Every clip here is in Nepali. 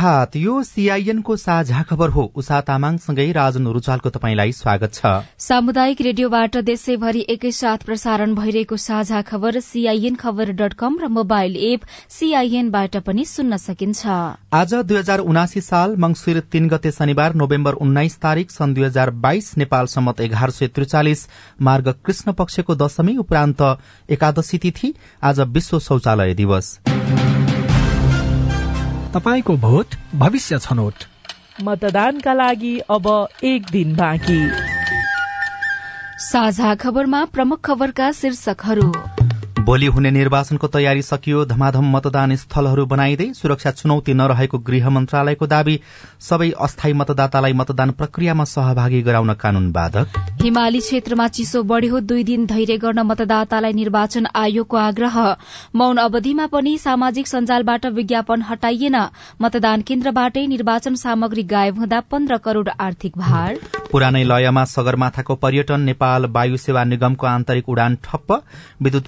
प्रभात यो सीआईएनको साझा खबर हो। उषा तामाङसँगै राजन रुचालको तपाईँलाई स्वागत छ। सामुदायिक रेडियोबाट देशैभरि एकैसाथ प्रसारण भइरहेको साझा खबर सीआईएन खबर डट कम र मोबाइल एप सीआईएनबाट पनि सुन्न सकिन्छ। आज दुई हजार उनासी साल मंगिर तीन गते शनिबार नोभेम्बर उन्नाइस तारीक सन् दुई हजार बाइस नेपाल सम्मत एघार सय त्रिचालिस मार्ग कृष्ण पक्षको दशमी उपरान्त एकादशी तिथि आज विश्व शौचालय दिवस। तपाईँको भोट भविष्य छनौट। मतदानका लागि अब एक दिन बाँकी। साझा खबरमा प्रमुख खबरका शीर्षकहरू। भोलि हुने निर्वाचनको तयारी सकियो। धमाधम मतदान स्थलहरू बनाइँदै सुरक्षा चुनौती नरहेको गृह मन्त्रालयको दावी सबै अस्थायी मतदातालाई मतदान प्रक्रियामा सहभागी गराउन कानून बाधक। हिमाली क्षेत्रमा चिसो बढ़्यो। दुई दिन धैर्य गर्न मतदातालाई निर्वाचन आयोगको आग्रह। मौन अवधिमा पनि सामाजिक सञ्जालबाट विज्ञापन हटाइएन। मतदान केन्द्रबाटै निर्वाचन सामग्री गायब हुँदा पन्ध्र करोड़ आर्थिक भार। पुरानै लयमा सगरमाथाको पर्यटन नेपाल वायु सेवा निगमको आन्तरिक उडान ठप्प। विद्युत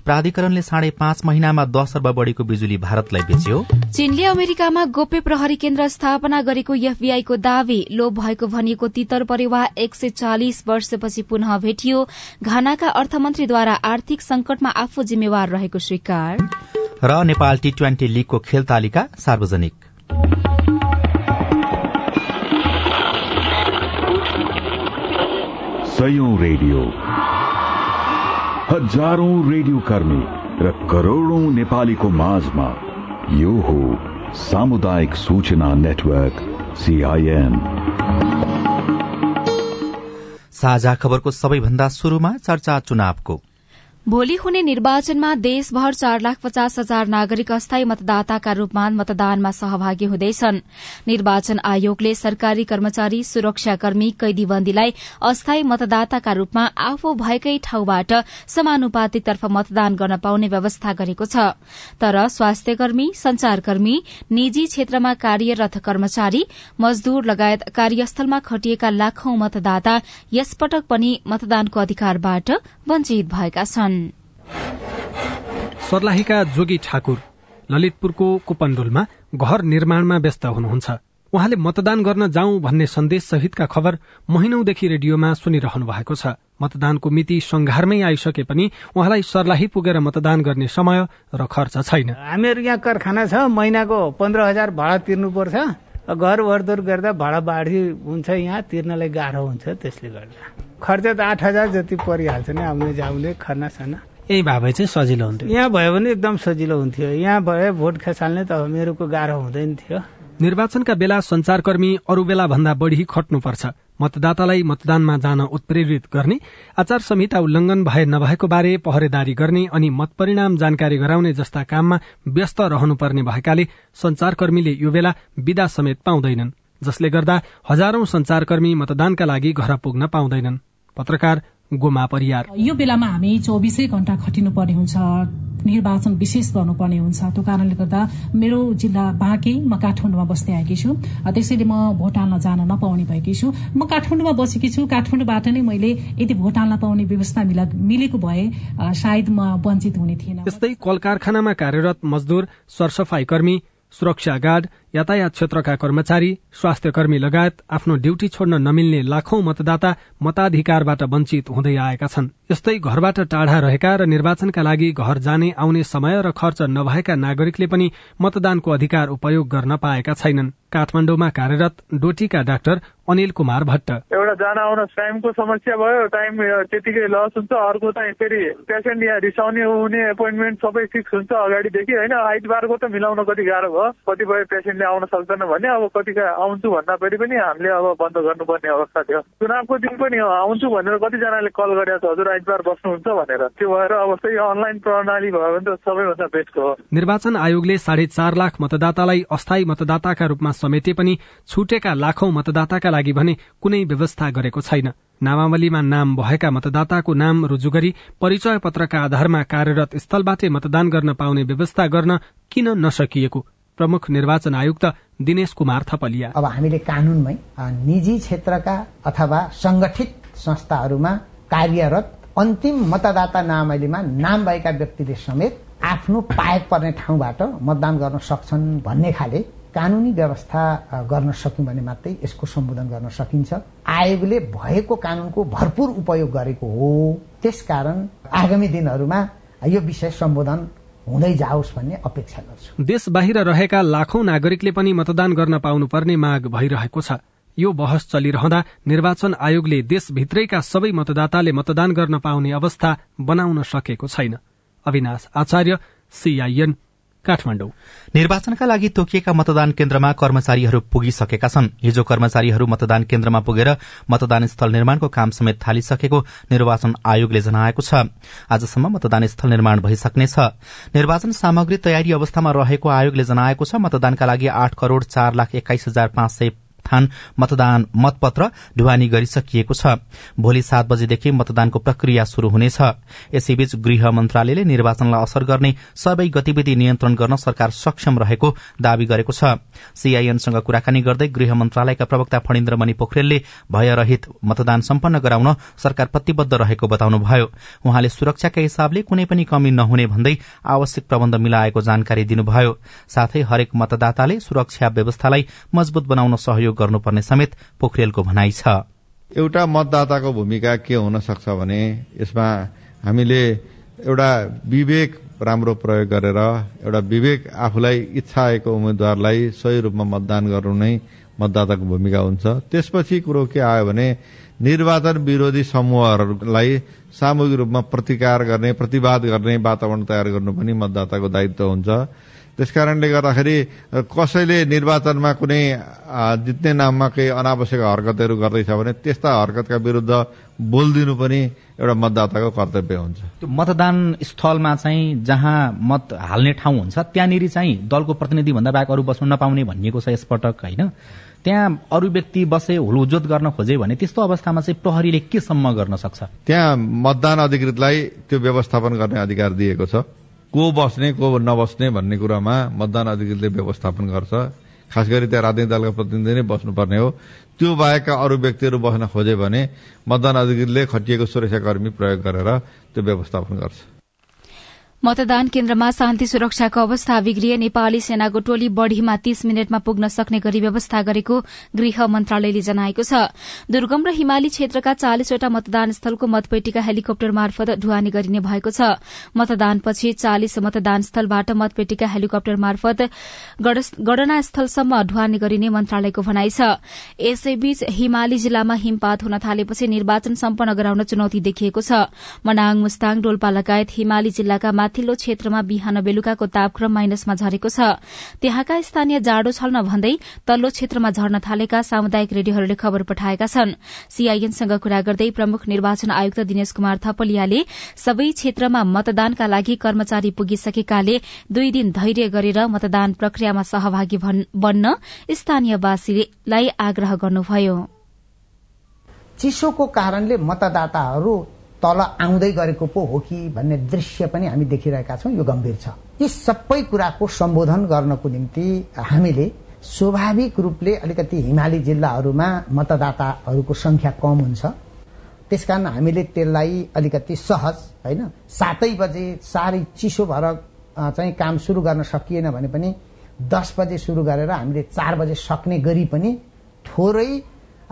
प्राधिकरणले साढे पाँच महिनामा दश अर्ब बढ़ीको बिजुली भारतलाई बेच्यो। चीनले अमेरिकामा गोप्य प्रहरी केन्द्र स्थापना गरेको एफबीआईको दावी लोभ भएको भनिएको तितर परिवार एक सय चालिस वर्षपछि पुनः भेटियो। घानाका अर्थमन्त्रीद्वारा आर्थिक संकटमा आफू जिम्मेवार रहेको स्वीकार। र नेपाल टी ट्वेन्टी लीगको खेल तालिका सार्वजनिक। सयौं रेडियो। हजारौं रेडियो कर्मी। र करोड़ौं नेपालीको माझमा यो हो सामुदायिक सूचना नेटवर्क सीआईएन साझा खबरको सबैभन्दा शुरूमा चर्चा चुनावको। भोलि हुने निर्वाचनमा देशभर चार लाख पचास हजार नागरिक अस्थायी मतदाताका रूपमा मतदानमा सहभागी हुँदैछन्। निर्वाचन आयोगले सरकारी कर्मचारी सुरक्षाकर्मी कैदीबन्दीलाई अस्थायी मतदाताका रूपमा आफू भएकै ठाउँबाट समानुपातिकतर्फ मतदान गर्न पाउने व्यवस्था गरेको छ। तर स्वास्थ्यकर्मी संचारकर्मी निजी क्षेत्रमा कार्यरत कर्मचारी मजदूर लगायत कार्यस्थलमा खटिएका लाखौं मतदाता यसपटक पनि मतदानको अधिकारबाट वञ्चित भएका छन्। सर्लाहीका जोगी ठाकुर ललितपुरको कुपण्डुलमा घर निर्माणमा व्यस्त हुनुहुन्छ। उहाँले मतदान गर्न जाउँ भन्ने सन्देश सहितका खबर महिनौदेखि रेडियोमा सुनिरहनु भएको छ। मतदानको मिति संघारमै आइसके पनि उहाँलाई सर्लाही पुगेर मतदान गर्ने समय र खर्च छैन। हामीहरू यहाँ कारखाना छ महिनाको पन्ध्र हजार भाडा तिर्नुपर्छ। घर वरदोर गर्दा भाडा बाढी हुन्छ यहाँ तिर्नलाई गाह्रो हुन्छ त्यसले गर्दा। खर्च त आठ हजार जति परिहाल्छ नि आउने जाउने खाना साना। यही भए चाहिँ सजिलो हुन्थ्यो। यहाँ भयो भने एकदम सजिलो हुन्थ्यो। यहाँ भए भोट खेसाल्ने त मेरोको गाह्रो हुँदैन थियो। निर्वाचनका बेला संचारकर्मी अरू बेला भन्दा बढ़ी खट्नुपर्छ। मतदातालाई मतदानमा जान उत्प्रेरित गर्ने आचार संहिता उल्लंघन भए नभएको बारे पहरेदारी गर्ने अनि मतपरिणाम जानकारी गराउने जस्ता काममा व्यस्त रहनुपर्ने भएकाले संचारकर्मीले यो बेला विदा समेत पाउँदैनन् जसले गर्दा हजारौं संचारकर्मी मतदानका लागि घर पुग्न पाउँदैनन्। पत्रकार गोमा परियार। यो बेलामा हामी चौबिसै घण्टा खटिनु पर्ने हुन्छ निर्वाचन विशेष गर्नुपर्ने हुन्छ। त्यो कारणले गर्दा मेरो जिल्ला बाँके म काठमाडौँमा बस्दै आएकी छु। त्यसैले म भोट हाल्न जान नपाउने भएकी छु। म काठमाडौँमा बसेकी छु। काठमाडौँबाट नै मैले यदि भोट हाल्न पाउने व्यवस्था मिलेको भए सायद म वञ्चित हुने थिएन यस्तै कल कारखानामा कार्यरत मजदूर सरसफाई कर्मी सुरक्षा गार्ड यातायात क्षेत्रका कर्मचारी स्वास्थ्य कर्मी लगायत आफ्नो ड्यूटी छोड्न नमिल्ने लाखौं मतदाता मताधिकारबाट वञ्चित हुँदै आएका छन्। यस्तै घरबाट टाढा रहेका र निर्वाचनका लागि घर जाने आउने समय र खर्च नभएका नागरिकले पनि मतदानको अधिकार उपयोग गर्न पाएका छैनन्। काठमाडौँमा कार्यरत डोटीका डाक्टर अनिल कुमार भट्ट। एउटा जान आउन टाइमको समस्या भयो टाइम त्यतिकै लस हुन्छ अर्को चाहिँ फेरि पेसेन्ट यहाँ रिसाउने हुने एपोइन्टमेन्ट सबै फिक्स हुन्छ अगाडिदेखि होइन? आइतबारको त मिलाउन कति गाह्रो भयो कतिपय पेसेन्टले आउन सक्दैन भने अब कतिका आउँछु भन्दा फेरि पनि हामीले अब बन्द गर्नुपर्ने अवस्था थियो। चुनावको दिन पनि आउँछु भनेर कतिजनाले कल गरेको हजुर आइतबार बस्नुहुन्छ भनेर। त्यो भएर अब त्यही अनलाइन प्रणाली भयो भने त सबैभन्दा बेस्ट हो। निर्वाचन आयोगले साढे चार लाख मतदातालाई अस्थायी मतदाताका रूपमा समेटे पनि छुटेका लाखौं मतदाताका लागि भने कुनै व्यवस्था गरेको छैन। नामावलीमा नाम भएका मतदाताको नाम रुजु गरी परिचय पत्रका आधारमा कार्यरत स्थलबाटै मतदान गर्न पाउने व्यवस्था गर्न किन नसकिएको? प्रमुख निर्वाचन आयुक्त दिनेश कुमार थपलिया। अब हामीले कानूनमै निजी क्षेत्रका अथवा संगठित संस्थाहरूमा कार्यरत अन्तिम मतदाता नामावलीमा नाम भएका व्यक्तिले समेत आफ्नो पाएक पर्ने ठाउँबाट मतदान गर्न सक्छन् भन्ने खाले कानूनी व्यवस्था गर्न सक्यौँ भने मात्रै यसको सम्बोधन गर्न सकिन्छ। आयोगले भएको कानूनको भरपूर उपयोग गरेको हो। त्यसकारण आगामी दिनहरूमा यो विषय सम्बोधन हुँदै जाओस् भन्ने अपेक्षा गर्छु। देश बाहिर रहेका लाखौं नागरिकले पनि मतदान गर्न पाउनुपर्ने माग भइरहेको छ। यो बहस चलिरहँदा निर्वाचन आयोगले देशभित्रैका सबै मतदाताले मतदान गर्न पाउने अवस्था बनाउन सकेको छैन। अविनाश आचार्य सीआईएन काठमाडौँ। निर्वाचनका लागि तोकिएका मतदान केन्द्रमा कर्मचारीहरू पुगिसकेका छन्। हिजो कर्मचारीहरू मतदान केन्द्रमा पुगेर मतदान स्थल निर्माणको काम समेत थालिसकेको निर्वाचन आयोगले जनाएको छ। आजसम्म मतदान स्थल निर्माण भइसक्नेछ। निर्वाचन सामग्री तयारी अवस्थामा रहेको आयोगले जनाएको छ मतदानका लागि आठ करोड़ चार लाख एक्काइस हजार पाँच सय स्थान मतदान मतपत्र ढुवानी गरिसकिएको छ। भोलि सात बजेदेखि मतदानको प्रक्रिया शुरू हुनेछ। यसैबीच गृह मन्त्रालयले निर्वाचनलाई असर गर्ने सबै गतिविधि नियन्त्रण गर्न सरकार सक्षम रहेको दावी गरेको छ। सीआईएनसँग कुराकानी गर्दै गृह मन्त्रालयका प्रवक्ता फणिन्द्र मणि पोखरेलले भयरहित मतदान सम्पन्न गराउन सरकार प्रतिबद्ध रहेको बताउनुभयो। उहाँले सुरक्षाका हिसाबले कुनै पनि कमी नहुने भन्दै आवश्यक प्रबन्ध मिलाएको जानकारी दिनुभयो। साथै हरेक मतदाताले सुरक्षा व्यवस्थालाई मजबूत बनाउन सहयोग गर्नुपर्ने समेत पोखरेलको भनाइ छ। एउटा मतदाताको भूमिका के हुन सक्छ भने यसमा हामीले एउटा विवेक राम्रो प्रयोग गरेर एउटा विवेक आफूलाई इच्छा आएको उम्मेद्वारलाई सही रूपमा मतदान गर्नु नै मतदाताको भूमिका हुन्छ। त्यसपछि कुरो के आयो भने निर्वाचन विरोधी समूहहरूलाई सामूहिक रूपमा प्रतिकार गर्ने प्रतिवाद गर्ने वातावरण तयार गर्नु पनि मतदाताको दायित्व हुन्छ। त्यसकारणले गर्दाखेरि कसैले निर्वाचनमा कुनै जित्ने नाममा केही अनावश्यक हरकतहरू गर्दैछ भने त्यस्ता हरकतका विरुद्ध बोलिदिनु पनि एउटा मतदाताको कर्तव्य हुन्छ। त्यो मतदान स्थलमा चाहिँ जहाँ मत हाल्ने ठाउँ हुन्छ त्यहाँनिर चाहिँ दलको प्रतिनिधि भन्दा बाहेक अरू बस्नु नपाउने भनिएको छ यसपटक होइन? त्यहाँ अरू व्यक्ति बसे हुलुजोत गर्न खोजे भने त्यस्तो अवस्थामा चाहिँ प्रहरीले केसम्म गर्न सक्छ? त्यहाँ मतदान अधिकृतलाई त्यो व्यवस्थापन गर्ने अधिकार दिएको छ। को बस्ने को नबस्ने भन्ने कुरामा मतदान अधिकृतले व्यवस्थापन गर्छ। खास गरी त्यहाँ राजनीतिक दलका प्रतिनिधि नै बस्नुपर्ने हो। त्यो बाहेकका अरू व्यक्तिहरू बस्न खोजे भने मतदान अधिकृतले खटिएको सुरक्षाकर्मी प्रयोग गरेर त्यो व्यवस्थापन गर्छ। मतदान केन्द्रमा शान्ति सुरक्षाको अवस्था। बिग्रिए नेपाली सेनाको टोली बढ़ीमा तीस मिनटमा पुग्न सक्ने गरी व्यवस्था गरेको गृह मन्त्रालयले जनाएको छ। दुर्गम र हिमाली क्षेत्रका चालिसवटा मतदान स्थलको मतपेटिका हेलिकप्टर मार्फत ढुवानी गरिने भएको छ। मतदानपछि चालिस मतदान स्थलबाट मतपेटिका हेलिकप्टर मार्फत गणना स्थलसम्म ढुवानी गरिने मन्त्रालयको भनाइ छ। यसैबीच हिमाली जिल्लामा हिमपात हुन थालेपछि निर्वाचन सम्पन्न गराउन चुनौती देखिएको छ। मनाङ मुस्ताङ डोल्पा लगायत हिमाली जिल्लाका माथिल्लो क्षेत्रमा बिहान बेलुकाको तापक्रम माइनसमा झरेको छ। त्यहाँका स्थानीय जाडो छल्न भन्दै तल्लो क्षेत्रमा झर्न थालेका सामुदायिक रेडियोहरूले खबर पठाएका छन्। सीआईएनसँग कुरा गर्दै प्रमुख निर्वाचन आयुक्त दिनेश कुमार थपलियाले सबै क्षेत्रमा मतदानका लागि कर्मचारी पुगिसकेकाले दुई दिन धैर्य गरेर मतदान प्रक्रियामा सहभागी बन्न स्थानीयवासीलाई आग्रह गर्नुभयो। चिसोको कारणले मतदाताहरू तल आउँदै गरेको पो हो कि भन्ने दृश्य पनि हामी देखिरहेका छौँ। यो गम्भीर छ। यी सबै कुराको सम्बोधन गर्नको निम्ति हामीले स्वाभाविक रूपले अलिकति हिमाली जिल्लाहरूमा मतदाताहरूको संख्या कम हुन्छ। त्यसकारण हामीले त्यसलाई अलिकति सहज होइन सातै बजे साह्रै चिसो भएर चाहिँ काम सुरु गर्न सकिएन भने पनि दस बजे सुरु गरेर हामीले चार बजे सक्ने गरी पनि थोरै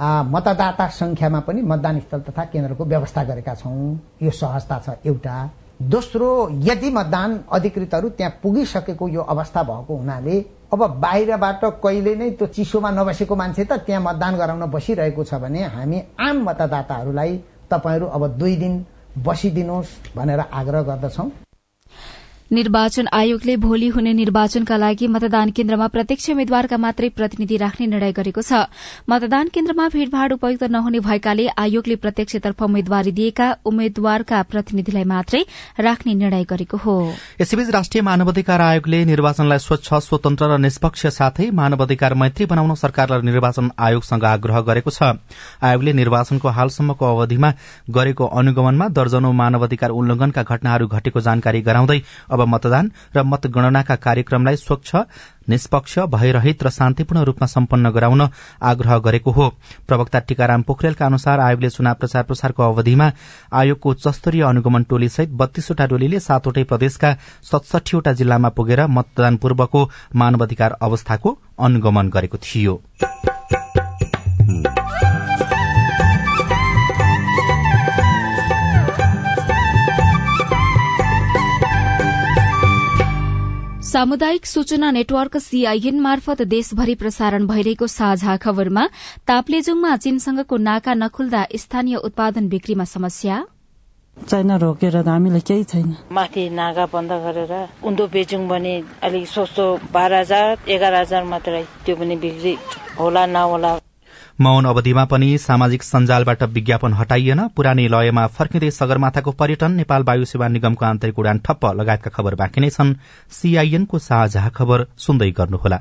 मतदाता संख्यामा पनि मतदान स्थल तथा केन्द्रको व्यवस्था गरेका छौँ। यो सहजता छ एउटा। दोस्रो यदि मतदान अधिकृतहरू त्यहाँ पुगिसकेको यो अवस्था भएको हुनाले अब बाहिरबाट कहिले नै त्यो चिसोमा नबसेको मान्छे त त्यहाँ मतदान गराउन बसिरहेको छ भने हामी आम मतदाताहरूलाई तपाईँहरू अब दुई दिन बसिदिनुहोस् भनेर आग्रह गर्दछौं। निर्वाचन आयोगले भोलि हुने निर्वाचनका लागि मतदान केन्द्रमा प्रत्यक्ष उम्मेद्वारका मात्रै प्रतिनिधि राख्ने निर्णय गरेको छ। मतदान केन्द्रमा भीड़भाड़ उपयुक्त नहुने भएकाले आयोगले प्रत्यक्षतर्फ उम्मेद्वारी दिएका उम्मेद्वारका प्रतिनिधिलाई मात्रै राख्ने निर्णय गरेको हो। यसैबीच राष्ट्रिय मानवाधिकार आयोगले निर्वाचनलाई स्वच्छ स्वतन्त्र र निष्पक्ष साथै मानवाधिकार मैत्री बनाउन सरकार र निर्वाचन आयोगसँग आग्रह गरेको छ। आयोगले निर्वाचनको हालसम्मको अवधिमा गरेको अनुगमनमा दर्जनौ मानवाधिकार उल्लंघनका घटनाहरू घटेको जानकारी गराउँदै अब मतदान र मतगणनाका कार्यक्रमलाई स्वच्छ निष्पक्ष भयरहित र शान्तिपूर्ण रूपमा सम्पन्न गराउन आग्रह गरेको हो। प्रवक्ता टीकाराम पोखरेलका अनुसार आयोगले चुनाव प्रचार प्रसारको अवधिमा आयोगको उच्चस्तरीय अनुगमन टोलीसहित बत्तीसवटा टोलीले सातवटै प्रदेशका सतसठीवटा जिल्लामा पुगेर मतदान पूर्वको मानवाधिकार अवस्थाको अनुगमन गरेको थियो। सामुदायिक सूचना नेटवर्क सीआईएन मार्फत देशभरि प्रसारण भइरहेको साझा खबरमा ताप्लेजुङमा चीनसँगको नाका नखुल्दा स्थानीय उत्पादन बिक्रीमा समस्या। चाइना रोकेर त हामीले केही छैन। माथि नागा बन्द गरेर उन्दो बेचौँ भने अलिक सस्तो बाह्र हजार एघार हजार मात्रै त्यो पनि बिक्री होला नहोला मौन अवधिमा पनि सामाजिक सञ्जालबाट विज्ञापन हटाइएन। पुरानै लयमा फर्किँदै सगरमाथाको पर्यटन नेपाल वायु सेवा निगमको आन्तरिक उडान ठप्प लगायतका खबर बाँकी नै छन्। सीआईएनको साझा खबर सुन्दै गर्नुहोला।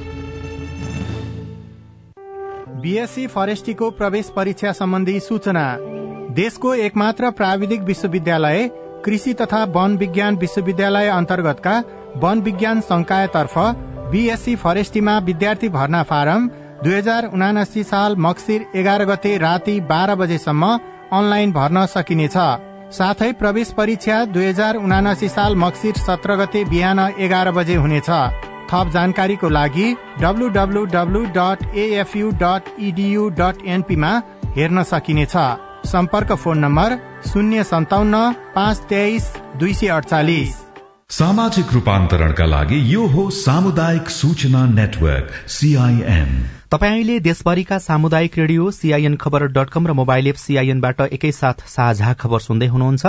बीएससी फरेस्टीको प्रवेश परीक्षा सम्बन्धी सूचना। देशको एकमात्र प्राविधिक विश्वविद्यालय कृषि तथा वन विज्ञान विश्वविद्यालय अन्तर्गतका वन विज्ञान संकायतर्फ बीएससी फरेस्टीमा विद्यार्थी भर्ना फारम दुई हजार उनासी साल मक्सिर एघार गते राति बाह्र बजेसम्म अनलाइन भर्न सकिनेछ। साथै प्रवेश परीक्षा दुई हजार उनासी साल मक्सिर सत्र गते बिहान एघार बजे हुनेछ। थप जानकारीको लागि W dot AFU dot EDU dot एनपीमा हेर्न सकिनेछ। सम्पर्क फोन नम्बर शून्य सन्ताउन्न पाँच तेइस दुई सय अडचालिस सामाजिक रूपान्तरणका लागि यो हो सामुदायिक सूचना नेटवर्क सीआईएन तपाईँ अहिले देशभरिका सामुदायिक radio CIN Khabar dot com र मोबाइल एप सीआईएनबाट एकैसाथ साझा खबर सुन्दै हुनुहुन्छ।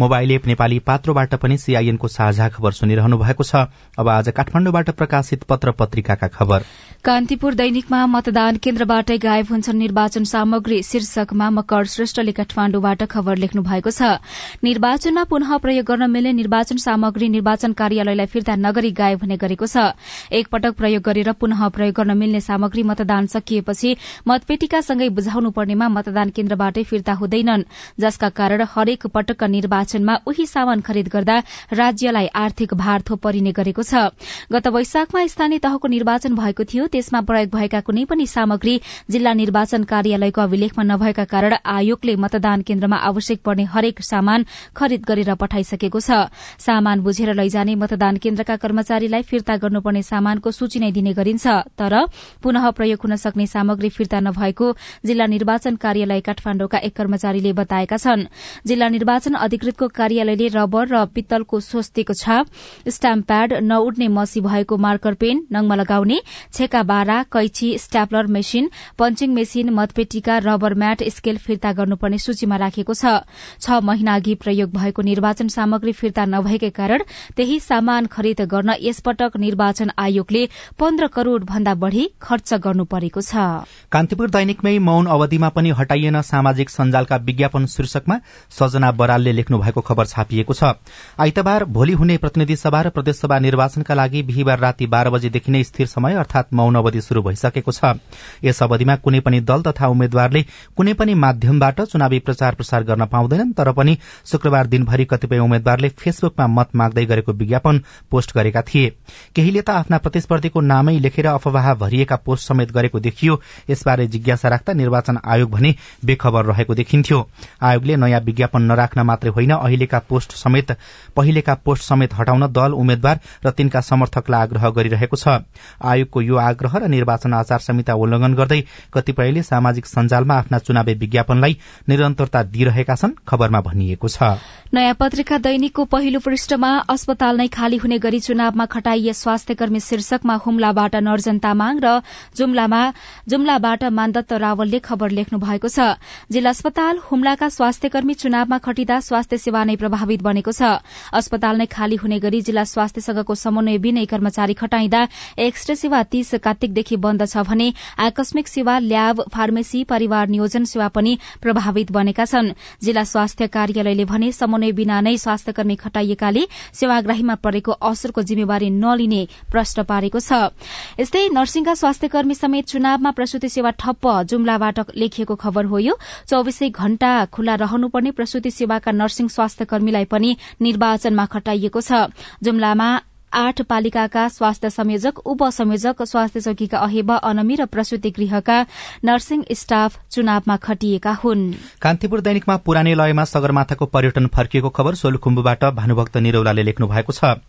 मोबाइल एप नेपाली पात्रोबाट पनि सीआईएनको साझा खबर सुनिरहनु भएको छ। अब आज काठमाडौँबाट प्रकाशित पत्र पत्रिकाका खबर। कान्तिपुर दैनिकमा मतदान केन्द्रबाटै गायब हुन्छन् निर्वाचन सामग्री। शीर्षकमा मकर श्रेष्ठले काठमाण्डुबाट खबर लेख्नु भएको छ। निर्वाचनमा पुनः प्रयोग गर्न मिल्ने निर्वाचन सामग्री निर्वाचन कार्यालयलाई फिर्ता नगरी गायब हुने गरेको छ। एकपटक प्रयोग गरेर पुनः प्रयोग गर्न मिल्ने सामग्री मतदान सकिएपछि मतपेटिका सँगै बुझाउनु पर्नेमा मतदान केन्द्रबाटै फिर्ता हुँदैनन्। जसका कारण हरेक पटकका निर्वाचनमा उही सामान खरिद गर्दा राज्यलाई आर्थिक भार थोपरिने गरेको छ। गत वैशाखमा स्थानीय तहको निर्वाचन भएको थियो त्यसमा प्रयोग भएका कुनै पनि सामग्री जिल्ला निर्वाचन कार्यालयको अभिलेखमा नभएका कारण आयोगले मतदान केन्द्रमा आवश्यक पर्ने हरेक सामान खरिद गरेर पठाइसकेको छ। सामान बुझेर लैजाने मतदान केन्द्रका कर्मचारीलाई फिर्ता गर्नुपर्ने सामानको सूची नै दिने गरिन्छ। तर पुनः प्रयोग हुन सक्ने सामग्री फिर्ता नभएको जिल्ला निर्वाचन कार्यालय काठमाण्डुका एक कर्मचारीले बताएका छन्। जिल्ला निर्वाचन अधिकृतको कार्यालयले रबर र पित्तलको स्वस्तिको छाप स्ट्याम्प प्याड नउड्ने मसी भएको मार्कर पेन नङमा लगाउने छेका बारा कैची स्ट्यापलर मेसिन पञ्चिङ मेसिन मतपेटिका रबर म्याट स्केल फिर्ता गर्नुपर्ने सूचीमा राखेको छ। छ महिना अघि प्रयोग भएको निर्वाचन सामग्री फिर्ता नभएकै कारण त्यही सामान खरिद गर्न यसपटक निर्वाचन आयोगले पन्ध्र करोड़ भन्दा बढ़ी खर्च गर्नु परेको छ। कान्तिपुर दैनिकमै मौन अवधिमा पनि हटाइएन सामाजिक सञ्जालका विज्ञापन शीर्षकमा सजना बरालले लेख्नु भएको खबर छापिएको छ। आइतबार भोलि हुने प्रतिनिधि सभा र प्रदेशसभा निर्वाचनका लागि बिहिबार राति बाह्र बजेदेखि नै स्थिर समय अर्थात मौन अवधि शुरू भइसकेको छ। यस अवधिमा कुनै पनि दल तथा उम्मेद्वारले कुनै पनि माध्यमबाट चुनावी प्रचार प्रसार गर्न पाउँदैनन् तर पनि शुक्रबार दिनभरि कतिपय उम्मेद्वारले फेसबुकमा मत माग्दै गरेको विज्ञापन पोस्ट गरेका थिए। केहीले त आफ्ना प्रतिस्पर्धीको नामै लेखेर अफवाह भरिएका पोस्ट समेत गरेको देखियो। यसबारे जिज्ञासा राख्दा निर्वाचन आयोग भने बेखबर रहेको देखिन्थ्यो। आयोगले नयाँ विज्ञापन नराख्न मात्रै होइन अहिलेका पोस्ट समेत पहिलेका पोस्ट समेत हटाउन दल उम्मेद्वार र तिनका समर्थकलाई आग्रह गरिरहेको छ। आयोगको यो आग्रह र निर्वाचन आचार संहिता उल्लंघन गर्दै कतिपयले सामाजिक सञ्जालमा आफ्ना चुनावी विज्ञापनलाई निरन्तरता दिइरहेका छन् खबरमा भनिएको छ। नयाँ पत्रिका दैनिकको पहिलो पृष्ठमा अस्पताल नै खाली हुने गरी चुनावमा खटाइए स्वास्थ्य कर्मी शीर्षकमा हुम्लाबाट नर्जन तामाङ र जुम्लाबाट मानदत्त रावलले खबर लेख्नु भएको छ। जिल्ला अस्पताल हुम्लाका स्वास्थ्य कर्मी चुनावमा खटिँदा स्वास्थ्य सेवा नै प्रभावित बनेको छ। अस्पताल नै खाली हुने गरी जिल्ला स्वास्थ्य समन्वय बिनै कर्मचारी खटाइँदा एक्सरे सेवा तीस कार्तिकदेखि बन्द छ भने आकस्मिक सेवा ल्याब फार्मेसी परिवार नियोजन सेवा पनि प्रभावित बनेका छन्। जिल्ला स्वास्थ्य कार्यालयले भने समन्वय बिना नै स्वास्थ्य कर्मी खटाइएकाले सेवाग्राहीमा परेको असरको जिम्मेवारी नलिने प्रश्न पारेको छ। यस्तै नर्सिङका स्वास्थ्य कर्मी समेत चुनावमा प्रसूति सेवा ठप्प जुम्लाबाट लेखिएको खबर हो यो। चौविसै घण्टा खुल्ला रहनुपर्ने प्रसूति सेवाका नर्सिङ स्वास्थ्य कर्मीलाई पनि निर्वाचनमा खटाइएको छ। जुम्लामा आठ पालिकाका स्वास्थ्य संयोजक उपसंयोजक स्वास्थ्य चौकीका अहेबा अनमी र प्रसूति गृहका नर्सिङ स्टाफ चुनावमा खटिएका हुन्। कान्तिपुर दैनिकमा पुरानै लयमा सगरमाथाको पर्यटन फर्किएको खबर सोलुखुम्बुबाट भानुभक्त निरौलाले लेख्नु भएको छ।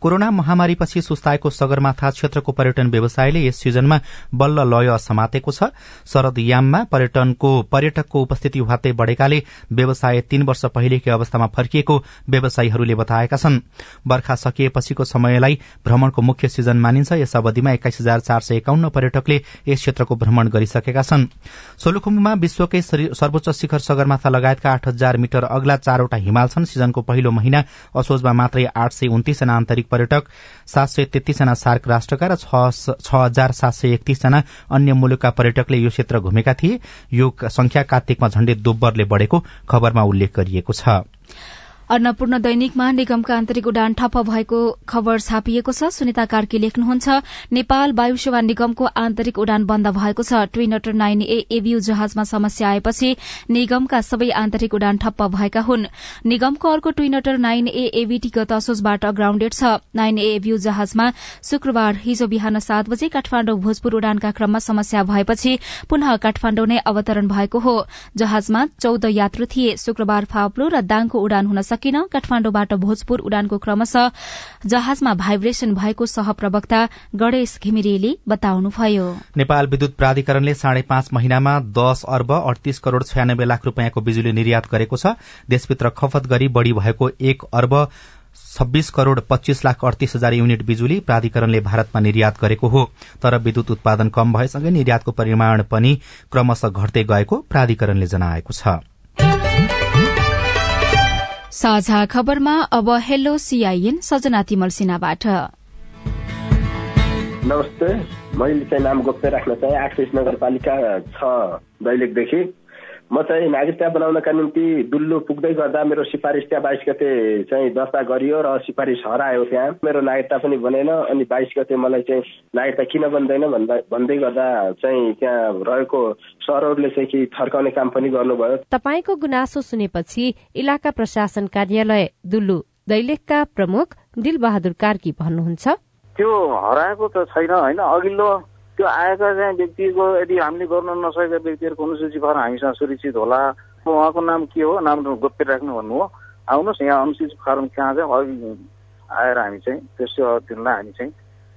कोरोना महामारीपछि सुस्ताएको सगरमाथा क्षेत्रको पर्यटन व्यवसायले यस सिजनमा बल्ल लय समातेको छ। शरद याममा पर्यटनको पर्यटकको उपस्थिति हुवात्तै बढ़ेकाले व्यवसाय तीन वर्ष पहिलेकै अवस्थामा फर्किएको व्यवसायीहरूले बताएका छन्। वर्खा सकिएपछिको समय समयलाई भ्रमणको मुख्य सिजन मानिन्छ। यस अवधिमा एक्काइस हजार चार सय एकाउन्न पर्यटकले यस क्षेत्रको भ्रमण गरिसकेका छन्। सोलुखुम्बुमा विश्वकै सर्वोच्च शिखर सगरमाथा लगायतका आठ हजार मिटर अग्ला चारवटा हिमाल छन्। सिजनको पहिलो महिना असोजमा मात्रै आठ सय उन्तिसजना आन्तरिक पर्यटक सात सय तेत्तीसजना सार्क राष्ट्रका र छ हजार सात सय एकतीसजना अन्य मुलुकका पर्यटकले यो क्षेत्र घुमेका थिए। यो संख्या कार्तिकमा झण्डै दोब्बरले बढ़ेको खबरमा उल्लेख गरिएको छ। अन्नपूर्ण दैनिकमा निगमका आन्तरिक उडान ठप्प भएको खबर छापिएको छ। सुनिता कार्की लेख्नुहुन्छ नेपाल वायु सेवा निगमको आन्तरिक उडान बन्द भएको छ। ट्विनटर नाइन ए एभ्यू जहाजमा समस्या आएपछि निगमका सबै आन्तरिक उडान ठप्प भएका हुन्। निगमको अर्को ट्विनटर नाइन ए एभीटी गत असोजबाट ग्राउण्डेड छ। नाइन ए एभ्यू जहाजमा शुक्रबार हिजो बिहान सात बजे काठमाण्डु भोजपुर उडानका क्रममा समस्या भएपछि पुनः काठमाण्डु नै अवतरण भएको हो। जहाजमा चौध यात्रु थिए। शुक्रबार फाप्लो र दाङको उडान हुन सकिन काठमाण्डुबाट भोजपुर उडानको क्रमशः जहाजमा भाइब्रेशन भएको सहप्रवक्ता गणेश घिमिरेले बताउनुभयो। नेपाल विद्युत प्राधिकरणले साढे पाँच महिनामा दस अर्ब अडतीस करोड़ छयानब्बे लाख रूपियाँको बिजुली निर्यात गरेको छ। देशभित्र खपत गरी बढ़ी भएको एक अर्ब छब्बीस करोड़ पच्चीस लाख अडतीस हजार युनिट बिजुली प्राधिकरणले भारतमा निर्यात गरेको हो। तर विद्युत उत्पादन कम भएसँगै निर्यातको परिमाण पनि क्रमशः घट्दै गएको प्राधिकरणले जनाएको छ। साझा खबरमा अब हेलो सीआईएन सजना तिमल सिन्हाबाट। नमस्ते मैले चाहिँ नाम गोप्य राख्न चाहे। आठ नगरपालिका छ दैलेखदेखि। म चाहिँ नागरिकता बनाउनका निम्ति दुल्लु पुग्दै गर्दा मेरो सिफारिस त्यहाँ बाइस गते चाहिँ दर्ता गरियो र सिफारिस हरायो त्यहाँ। मेरो नागरिकता पनि बनेन अनि बाइस गते मलाई चाहिँ नागरिकता किन बन्दैन भन्दा भन्दै गर्दा चाहिँ त्यहाँ रहेको सरहरूले चाहिँ कि थर्काउने काम पनि गर्नुभयो। तपाईँको गुनासो सुनेपछि इलाका प्रशासन कार्यालय दुल्लु दैलेखका प्रमुख दिलबहादुर कार्की भन्नुहुन्छ। त्यो हराएको त छैन होइन? अघिल्लो त्यो आएका चाहिँ व्यक्तिको यदि हामीले गर्न नसकेका व्यक्तिहरूको अनुसूची फारम हामीसँग सुरक्षित होला। उहाँको नाम के हो? नाम गोप्य राख्नु भन्नु हो। आउनुहोस् यहाँ अनुसूची फारम कहाँ चाहिँ अघि आएर हामी चाहिँ त्यो सेवा दिनलाई हामी चाहिँ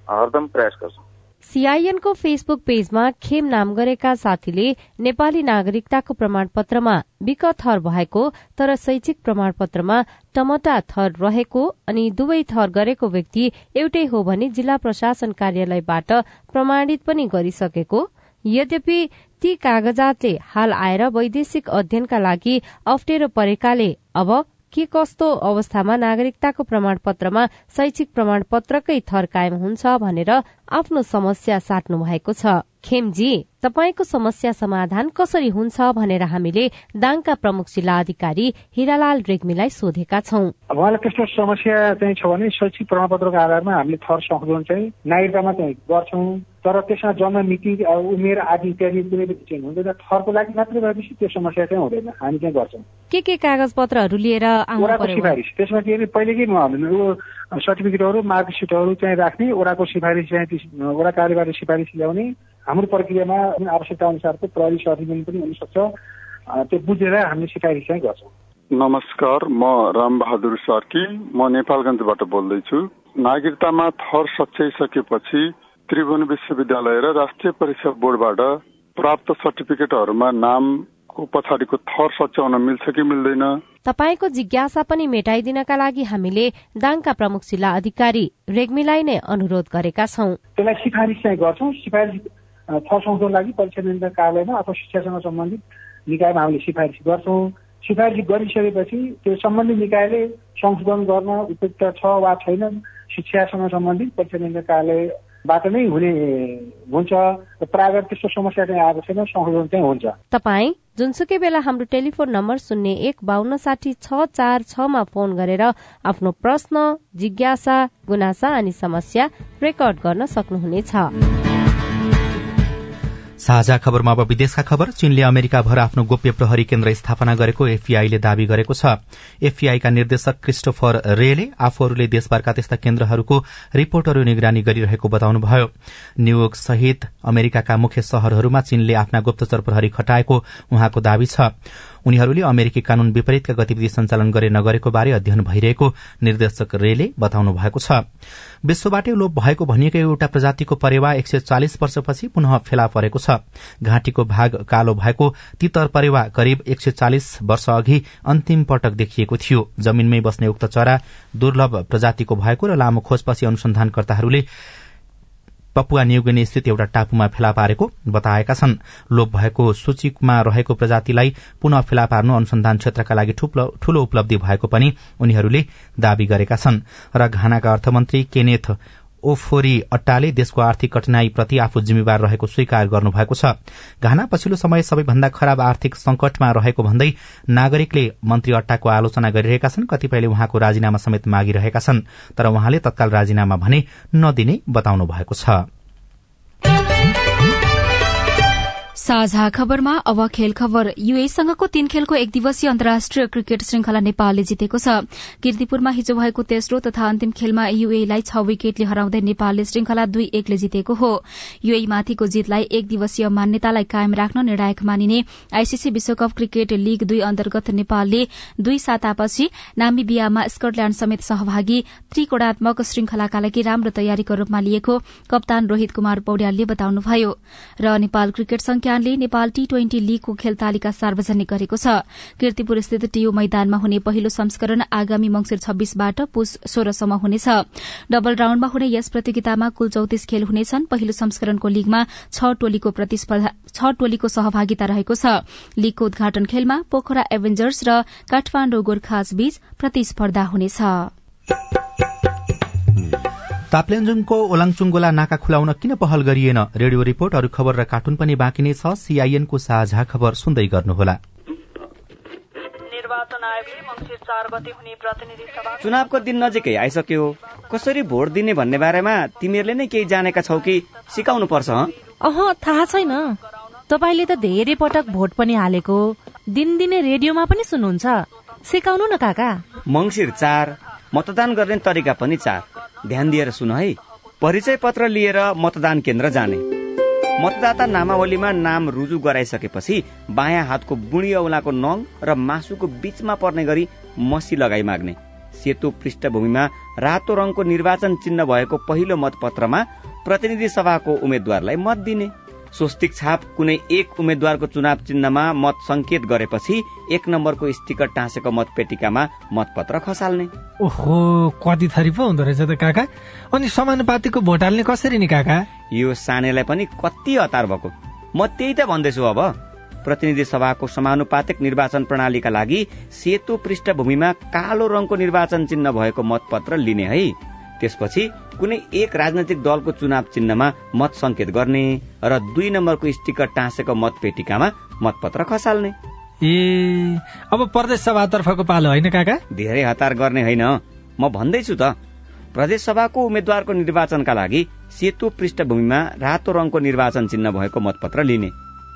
हरदम प्रयास गर्छौँ। सीआईएनको फेसबुक पेजमा खेम नाम गरेका साथीले नेपाली नागरिकताको प्रमाणपत्रमा विक थर भएको तर शैक्षिक प्रमाणपत्रमा टमटा थर रहेको अनि दुवै थर गरेको व्यक्ति एउटै हो भने जिल्ला प्रशासन कार्यालयबाट प्रमाणित पनि गरिसकेको। यद्यपि ती कागजातले हाल आएर वैदेशिक अध्ययनका लागि अप्ठ्यारो परेकाले अब के कस्तो अवस्थामा नागरिकताको प्रमाणपत्रमा शैक्षिक प्रमाणपत्रकै थर कायम हुन्छ भनेर आफ्नो समस्या साट्नु भएको छ। खेमजी तपाईँको समस्या समाधान कसरी हुन्छ भनेर हामीले दाङका प्रमुख जिल्ला अधिकारी हिरालाल रेग्मीलाई सोधेका छौं। उहाँलाई त्यस्तो समस्या चाहिँ छ भने शैक्षिक प्रमाणपत्रको आधारमा हामीले थर संशोधन चाहिँ नागरिकतामा चाहिँ गर्छौँ। तर त्यसमा जन्म मिति उमेर आदि इत्यादि कुनै पनि चेन्ज हुँदैन। थरको लागि मात्रै भएपछि त्यो समस्या चाहिँ हुँदैन। हामी चाहिँ गर्छौँ। के के कागज पत्रहरू लिएर ओडाको सिफारिस। त्यसमा के पहिलेकै सर्टिफिकेटहरू मार्कसिटहरू चाहिँ राख्ने ओडाको सिफारिस चाहिँ ओडा कार्यबाट सिफारिस ल्याउने हाम्रो प्रक्रियामा आवश्यकता अनुसारको प्रहरी सहजीवन पनि हुनसक्छ। त्यो बुझेर हामीले सिफारिस चाहिँ गर्छौँ। नमस्कार म रामबहादुर सार्की म नेपालगञ्जबाट बोल्दैछु। नागरिकतामा थर सच्याइसकेपछि त्रिभुवन विश्वविद्यालय र राष्ट्रिय परीक्षा बोर्डबाट प्राप्त सर्टिफिकेटहरूमा नामको पछाडिको थर सच्याउन मिल्छ कि मिल्दैन? तपाईँको जिज्ञासा पनि मेटाइदिनका लागि हामीले दाङका प्रमुख जिल्ला अधिकारी रेग्मीलाई नै अनुरोध गरेका छौँ। त्यसलाई सिफारिस चाहिँ गर्छौँ। सिफारिस थर संशोधन लागि परीक्षा नियन्त्रण कार्यालयमा अथवा शिक्षासँग सम्बन्धित निकायमा हामीले सिफारिस गर्छौँ। सिफारिस गरिसकेपछि त्यो सम्बन्धित निकायले संशोधन गर्न उपयुक्त छ वा छैन शिक्षासँग सम्बन्धित परीक्षा नियन्त्रण कार्यालयबाट नै हुने हुन्छ। प्रायः त्यस्तो समस्या चाहिँ आएको छैन संशोधन चाहिँ हुन्छ। तपाईँ जुनसुकै बेला हाम्रो टेलिफोन नम्बर शून्य एक बान्न साठी छ चार छमा फोन गरेर आफ्नो प्रश्न जिज्ञासा गुनासा अनि समस्या रेकर्ड गर्न सक्नुहुनेछ। साझा खबरमा अब विदेशका खबर। चीनले अमेरिकाभर आफ्नो गोप्य प्रहरी केन्द्र स्थापना गरेको एफबीआईले दावी गरेको छ। एफबीआईका निर्देशक क्रिस्टोफर रेले आफूहरूले देशभरका त्यस्ता केन्द्रहरूको रिपोर्टहरू निगरानी गरिरहेको बताउनुभयो। न्यूयोर्क सहित अमेरिकाका मुख्य शहरहरूमा चीनले आफ्ना गुप्तचर प्रहरी खटाएको उहाँको दावी छ। उनीहरूले अमेरिकी कानून विपरीतका गतिविधि सञ्चालन गरे नगरेको बारे अध्ययन भइरहेको निर्देशक रेले बताउनु भएको छ। विश्वबाटै लोप भएको भनिएको एउटा प्रजातिको परेवा एक सय चालिस वर्षपछि पुनः फेला परेको छ। घाँटीको भाग कालो भएको तितर परेवा करिब एक सय चालिस वर्ष अघि अन्तिम पटक देखिएको थियो। जमीनमै बस्ने उक्त चरा दुर्लभ प्रजातिको भएको र लामो खोजपछि अनुसन्धानकर्ताहरूले पपुवा न्युगिनी स्थित एउटा टापुमा फेला पारेको बताएका छन्। लोप भएको सूचीमा रहेको प्रजातिलाई पुनः फेला पार्नु अनुसन्धान क्षेत्रका लागि ठूलो उपलब्धि भएको पनि उनीहरूले दावी गरेका छन्। र घानाका अर्थमन्त्री केनेथ ओफोरी अट्टाले देशको आर्थिक कठिनाईप्रति आफू जिम्मेवार रहेको स्वीकार गर्नुभएको छ। घाना पछिल्लो समय सबैभन्दा खराब आर्थिक संकटमा रहेको भन्दै नागरिकले मन्त्री अट्टाको आलोचना गरिरहेका छन् कतिपयले उहाँको राजीनामा समेत मागिरहेका छन् तर उहाँले तत्काल राजीनामा भने नदिने बताउनु भएको छ। साझा खबरमा अब खेल खबर। युएसँगको तीन खेलको एक दिवसीय अन्तर्राष्ट्रिय क्रिकेट श्रृंखला नेपालले जितेको छ। किर्तिपुरमा हिजो भएको तेस्रो तथा अन्तिम खेलमा युएलाई छ विकेटले हराउँदै नेपालले श्रृंखला दुई एकले जितेको हो। युए माथिको जितलाई एक दिवसीय मान्यतालाई कायम राख्न निर्णायक मानिने आईसीसी विश्वकप क्रिकेट लीग दुई अन्तर्गत नेपालले दुई सातापछि नामिबियामा स्कटल्याण्ड समेत सहभागी त्रिकोणात्मक श्रृंखलाका लागि राम्रो तयारीको रूपमा लिएको कप्तान रोहित कुमार पौड्यालले बताउनुभयो। र नेपाल क्रिकेट संख्या संस्थानले नेपाल टी ट्वेन्टी लीगको खेल तालिका सार्वजनिक गरेको छ। किर्तिपुर स्थित टीयू मैदानमा हुने पहिलो संस्करण आगामी मंगिर छब्बीसबाट पुष सोह्रसम्म हुनेछ। डबल राउण्डमा हुने यस प्रतियोगितामा कुल चौतिस खेल हुनेछन्। पहिलो संस्करणको लीगमा छ टोलीको सहभागिता रहेको छ। लीगको उद्घाटन खेलमा पोखरा एभेन्जर्स र काठमाण्डु गोर्खाज बीच प्रतिस्पर्धा हुनेछ। ताप्लेन्जुङको ओलाङचुङ्गोला नाका खुलाउन किन पहल गरिएन? रेडियो रिपोर्ट अरू खबर र कार्टुन पनि बाँकी नै छ। सीआईएनको साझा खबर सुन्दै गर्नुहोला। चुनावको दिन नजिकै आइसक्यो कसरी भोट दिने भन्ने बारेमा तिमीहरूले नै केही जानेका छौ कि सिकाउनु पर्छ अह थाहा छैन। तपाईँले त धेरै पटक भोट पनि हालेको दिनदिनै रेडियोमा पनि सुन्नुहुन्छ। सिकाउनु न काका। मङ्सिर चार। मतदान गर्ने तरिका पनि चार। ध्यान दिएर सुन है। परिचय पत्र लिएर मतदान केन्द्र जाने। मतदाता नामावलीमा नाम रुजु गराइसकेपछि बायाँ हातको बुढी औलाको नङ र मासुको बीचमा पर्ने गरी मसी लगाई माग्ने। सेतो पृष्ठभूमिमा रातो रङको निर्वाचन चिन्ह भएको पहिलो मतपत्रमा प्रतिनिधि सभाको उम्मेद्वारलाई मत दिने। स्वस्तिक छाप कुनै एक उम्मेद्वारको चुनाव चिन्हमा मत संकेत गरेपछि एक नम्बरको स्टिकर टाँसेको मतपेटिकामा मतपत्र खसाल्ने। ओहो कति थरी पो हुँदो रहेछ त काका। अनि समानुपातिको भोट हाल्ने कसरी नि काका? यो सानेलाई पनि कति हतार भएको? म त्यही त भन्दैछु अब। प्रतिनिधि सभाको समानुपातिक निर्वाचन प्रणालीका लागि सेतो पृष्ठभूमिमा कालो रङको निर्वाचन चिन्ह भएको मतपत्र लिने है। त्यसपछि कुनै एक राजनैतिक दलको चुनाव चिन्हमा मत संकेत गर्ने र दुई नम्बरको स्टिकर टाँसेको मतपेटिकामा मतपत्र खसाल्ने। ए अब प्रदेश सभातर्फको पालो होइन काका? धेरै हतार गर्ने होइन। म भन्दैछु त प्रदेश सभाको उम्मेद्वारको निर्वाचनका लागि सेतो पृष्ठभूमिमा रातो रङको निर्वाचन चिन्ह भएको मतपत्र लिने।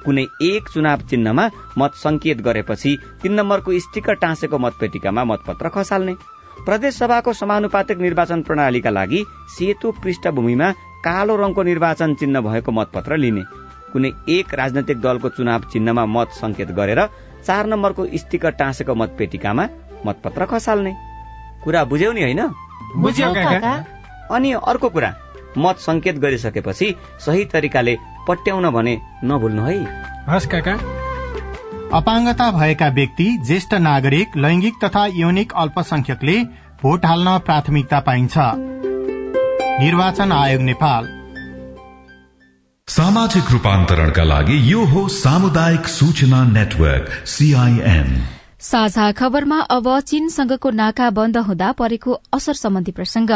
कुनै एक चुनाव चिन्हमा मत संकेत गरेपछि तीन नम्बरको स्टिकर टाँसेको मतपेटिकामा मतपत्र खसाल्ने। प्रदेश सभाको समानुपातिक निर्वाचन प्रणालीका लागि सेतो पृष्ठभूमिमा कालो रङको निर्वाचन चिन्ह भएको मतपत्र लिने। कुनै एक राजनैतिक दलको चुनाव चिन्हमा मत संकेत गरेर चार नम्बरको स्टिकर टाँसेको मतपेटिकामा मतपत्र खसाल्ने। कुरा बुझ्यौ नि होइन? अनि अर्को कुरा मत संकेत गरिसकेपछि सही तरिकाले पट्याउन भने नभुल्नु है। हस् काका। अपाङ्गता भएका व्यक्ति ज्येष्ठ नागरिक लैंगिक तथा यौनिक अल्पसंख्यकले भोट हाल्न प्राथमिकता पाइन्छ। निर्वाचन आयोग नेपाल। सामाजिक रूपान्तरणका लागि यो हो सामुदायिक सूचना नेटवर्क सीआईएन साझा खबरमा अब चीनसँगको नाका बन्द हुँदा परेको असर सम्बन्धी प्रसंग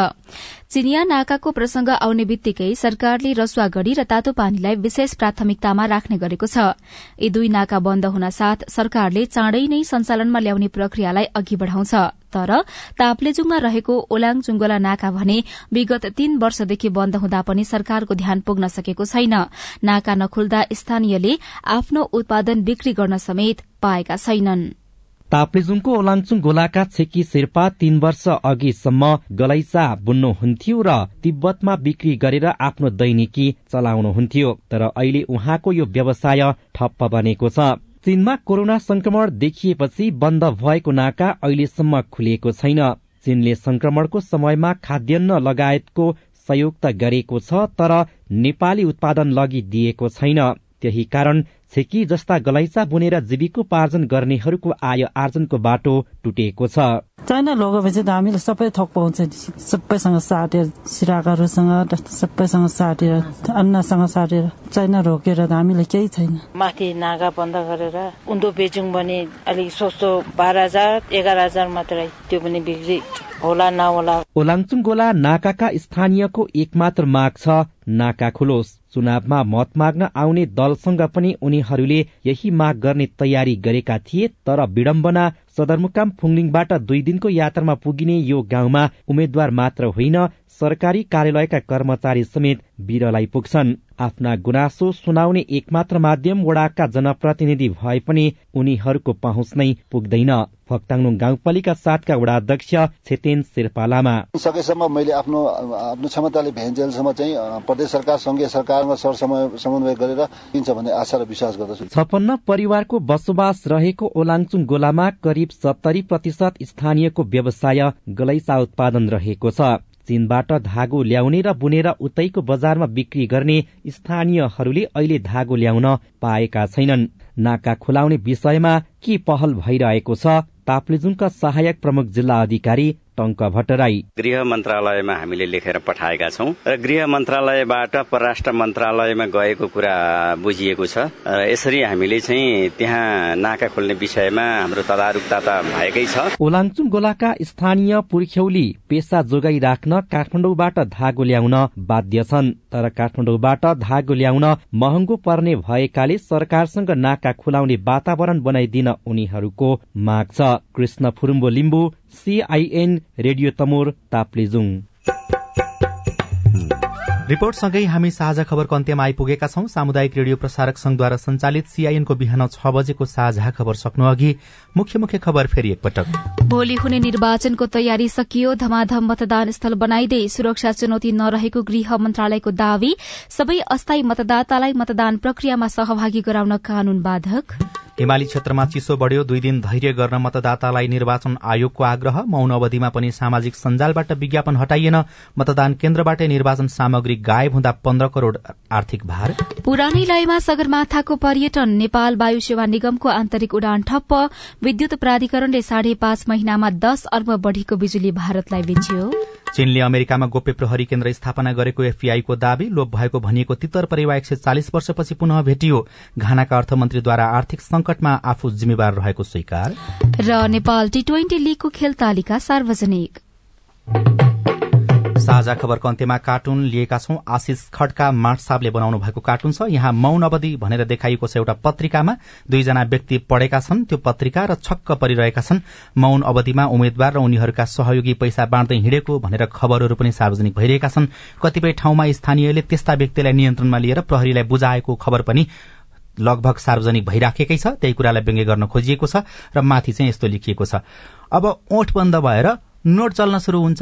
चिनिया नाकाको प्रसंग आउने बित्तिकै सरकारले रसुवागढ़ी र तातो पानीलाई विशेष प्राथमिकतामा राख्ने गरेको छ। यी दुई नाका बन्द हुन साथ सरकारले चाँडै नै सञ्चालनमा ल्याउने प्रक्रियालाई अघि बढ़ाउँछ। तर ताप्लेजुङमा रहेको ओलाङ चुङ्गोला नाका भने विगत तीन वर्षदेखि बन्द हुँदा पनि सरकारको ध्यान पुग्न सकेको छैन। नाका नखुल्दा स्थानीयले आफ्नो उत्पादन बिक्री गर्न समेत पाएका छैनन्। ताप्लेजुङको ओलाङचुङ गोलाका छेकी शेर्पा तीन वर्ष अघिसम्म गलैचा बुन्नुहुन्थ्यो र तिब्बतमा बिक्री गरेर आफ्नो दैनिकी चलाउनुहुन्थ्यो। तर अहिले उहाँको यो व्यवसाय ठप्प बनेको छ। चीनमा कोरोना संक्रमण देखिएपछि बन्द भएको नाका अहिलेसम्म खुलिएको छैन। चीनले संक्रमणको समयमा खाद्यान्न लगायतको सहयोग त गरेको छ तर नेपाली उत्पादन लगिदिएको छैन। त्यही कारण छेकी जस्ता गलैचा बुनेर जीविकोपार्जन गर्नेहरूको आय आर्जनको बाटो टुटेको छ। चाइना लगेपछि त हामीले सबै थोक पाउँछ सबैसँग साटेर सिराकाहरूसँग सबैसँग साटेर अन्नसँग साटेर चाइना रोकेर त हामीले केही छैन। माथि नागा बन्द गरेर उन्दो बेचौँ भने अलिक सस्तो बाह्र हजार एघार हजार मात्रै त्यो पनि बिक्री होला नहोला ओलाङचुङ गोला नाकाका स्थानीयको एकमात्र माग छ नाका खुलोस्। चुनावमा मत माग्न आउने दलसँग पनि उनीहरूले यही माग गर्ने तयारी गरेका थिए तर विडम्बना सदरमुकाम फुङलिङबाट दुई दिनको यात्रामा पुगिने यो गाउँमा उम्मेद्वार मात्र होइन सरकारी कार्यालयका कर्मचारी समेत बिरलाई पुग्छन्। आफ्ना गुनासो सुनाउने एकमात्र माध्यम वडाका जनप्रतिनिधि भए पनि उनीहरूको पहुँच नै पुग्दैन। फक्ताङ गाउँपालिका सातका वडा अध्यक्ष छेतेन शेर्पा लामा। सकेसम्म मैले आफ्नो आफ्नो क्षमताले भेन्जेलसम्म चाहिँ प्रदेश सरकार संघीय सरकारमा सर समन्वय गरेर दिन्छ भन्ने आशा र विश्वास गर्दछु। छपन्न परिवारको बसोबास रहेको ओलाङचुङ गोलामा करिब सत्तरी प्रतिशत स्थानीयको व्यवसाय गलैचा उत्पादन रहेको छ। चीनबाट धागो ल्याउने र बुनेर उतैको बजारमा बिक्री गर्ने स्थानीयहरूले अहिले धागो ल्याउन पाएका छैनन्। नाका खुलाउने विषयमा के पहल भइरहेको छ ताप्लेजुङका सहायक प्रमुख जिल्ला अधिकारी टङ्क भट्टराई। गृह मन्त्रालयमा हामीले लेखेर पठाएका छौँ र गृह मन्त्रालयबाट परराष्ट्र मन्त्रालयमा गएको कुरा बुझिएको छ। र यसरी हामीले चाहिँ त्यहाँ नाका खोल्ने विषयमा हाम्रो तदारुकता त भएकै छ। ओलाङचुङ गोलाका स्थानीय पुर्ख्यौली पेसा जोगाई राख्न काठमाडौँबाट धागो ल्याउन बाध्य छन्। तर काठमाडौँबाट धागो ल्याउन महँगो पर्ने भएकाले सरकारसँग नाका खुलाउने वातावरण बनाइदिन उनीहरूको माग छ। Krishna Phurumbo Limbu CIN radio Tamor Taplejung. रिपोर्टसँगै हामी साझा खबरको अन्त्यमा आइपुगेका छौं। सामुदायिक रेडियो प्रसारक संघद्वारा संचालित सीआईएनको बिहान छ बजेको साझा खबर सक्नु अघि मुख्य मुख्य खबर फेरि एकपटक। भोलि हुने निर्वाचनको तयारी सकियो। धमाधम मतदान स्थल बनाइदै सुरक्षा चुनौती नरहेको गृह मन्त्रालयको दावी सबै अस्थायी मतदातालाई मतदान प्रक्रियामा सहभागी गराउन कानून बाधक। हिमाली क्षेत्रमा चिसो बढ़्यो दुई दिन धैर्य गर्न मतदातालाई निर्वाचन आयोगको आग्रह। मौन अवधिमा पनि सामाजिक सञ्जालबाट विज्ञापन हटाइएन। मतदान केन्द्रबाटै निर्वाचन सामग्री गायब हुँदा पन्ध्र करोड़ आर्थिक भार। पुरानै लयमा सगरमाथाको पर्यटन नेपाल वायु सेवा निगमको आन्तरिक उडान ठप्प। विद्युत प्राधिकरणले साढे पाँच महिनामा दस अर्ब बढ़ीको बिजुली भारतलाई बेच्यो। चीनले अमेरिकामा गोप्य प्रहरी केन्द्र स्थापना गरेको एफबीआईको दावी लोप भएको भनिएको तितर परेवा एक सय चालिस वर्षपछि पुनः भेटियो। घानाका अर्थमन्त्रीद्वारा आर्थिक संकटमा आफू जिम्मेवार रहेको स्वीकार। र नेपाल टी ट्वेन्टी लीगको खेल तालिका सार्वजनिक। साझा खबरको अन्त्यमा कार्टुन लिएका छौं। आशिष खड्का माटसाबले बनाउनु भएको कार्टुन छ। यहाँ मौन अवधि भनेर देखाइएको छ एउटा पत्रिकामा। दुईजना व्यक्ति पढेका छन्। त्यो पत्रिका र छक्क परिरहेका छन्। मौन अवधिमा उम्मेद्वार र उनीहरूका सहयोगी पैसा बाँड्दै हिँडेको भनेर खबरहरू पनि सार्वजनिक भइरहेका छन्। कतिपय ठाउँमा स्थानीयले त्यस्ता व्यक्तिलाई नियन्त्रणमा लिएर प्रहरीलाई बुझाएको खबर पनि लगभग सार्वजनिक भइराखेकै छ। त्यही कुरालाई व्यङ्ग्य गर्न खोजिएको छ र माथि चाहिँ यस्तो लेखिएको छ। अब ओठ बन्द भएर नोट चल्न शुरू हुन्छ।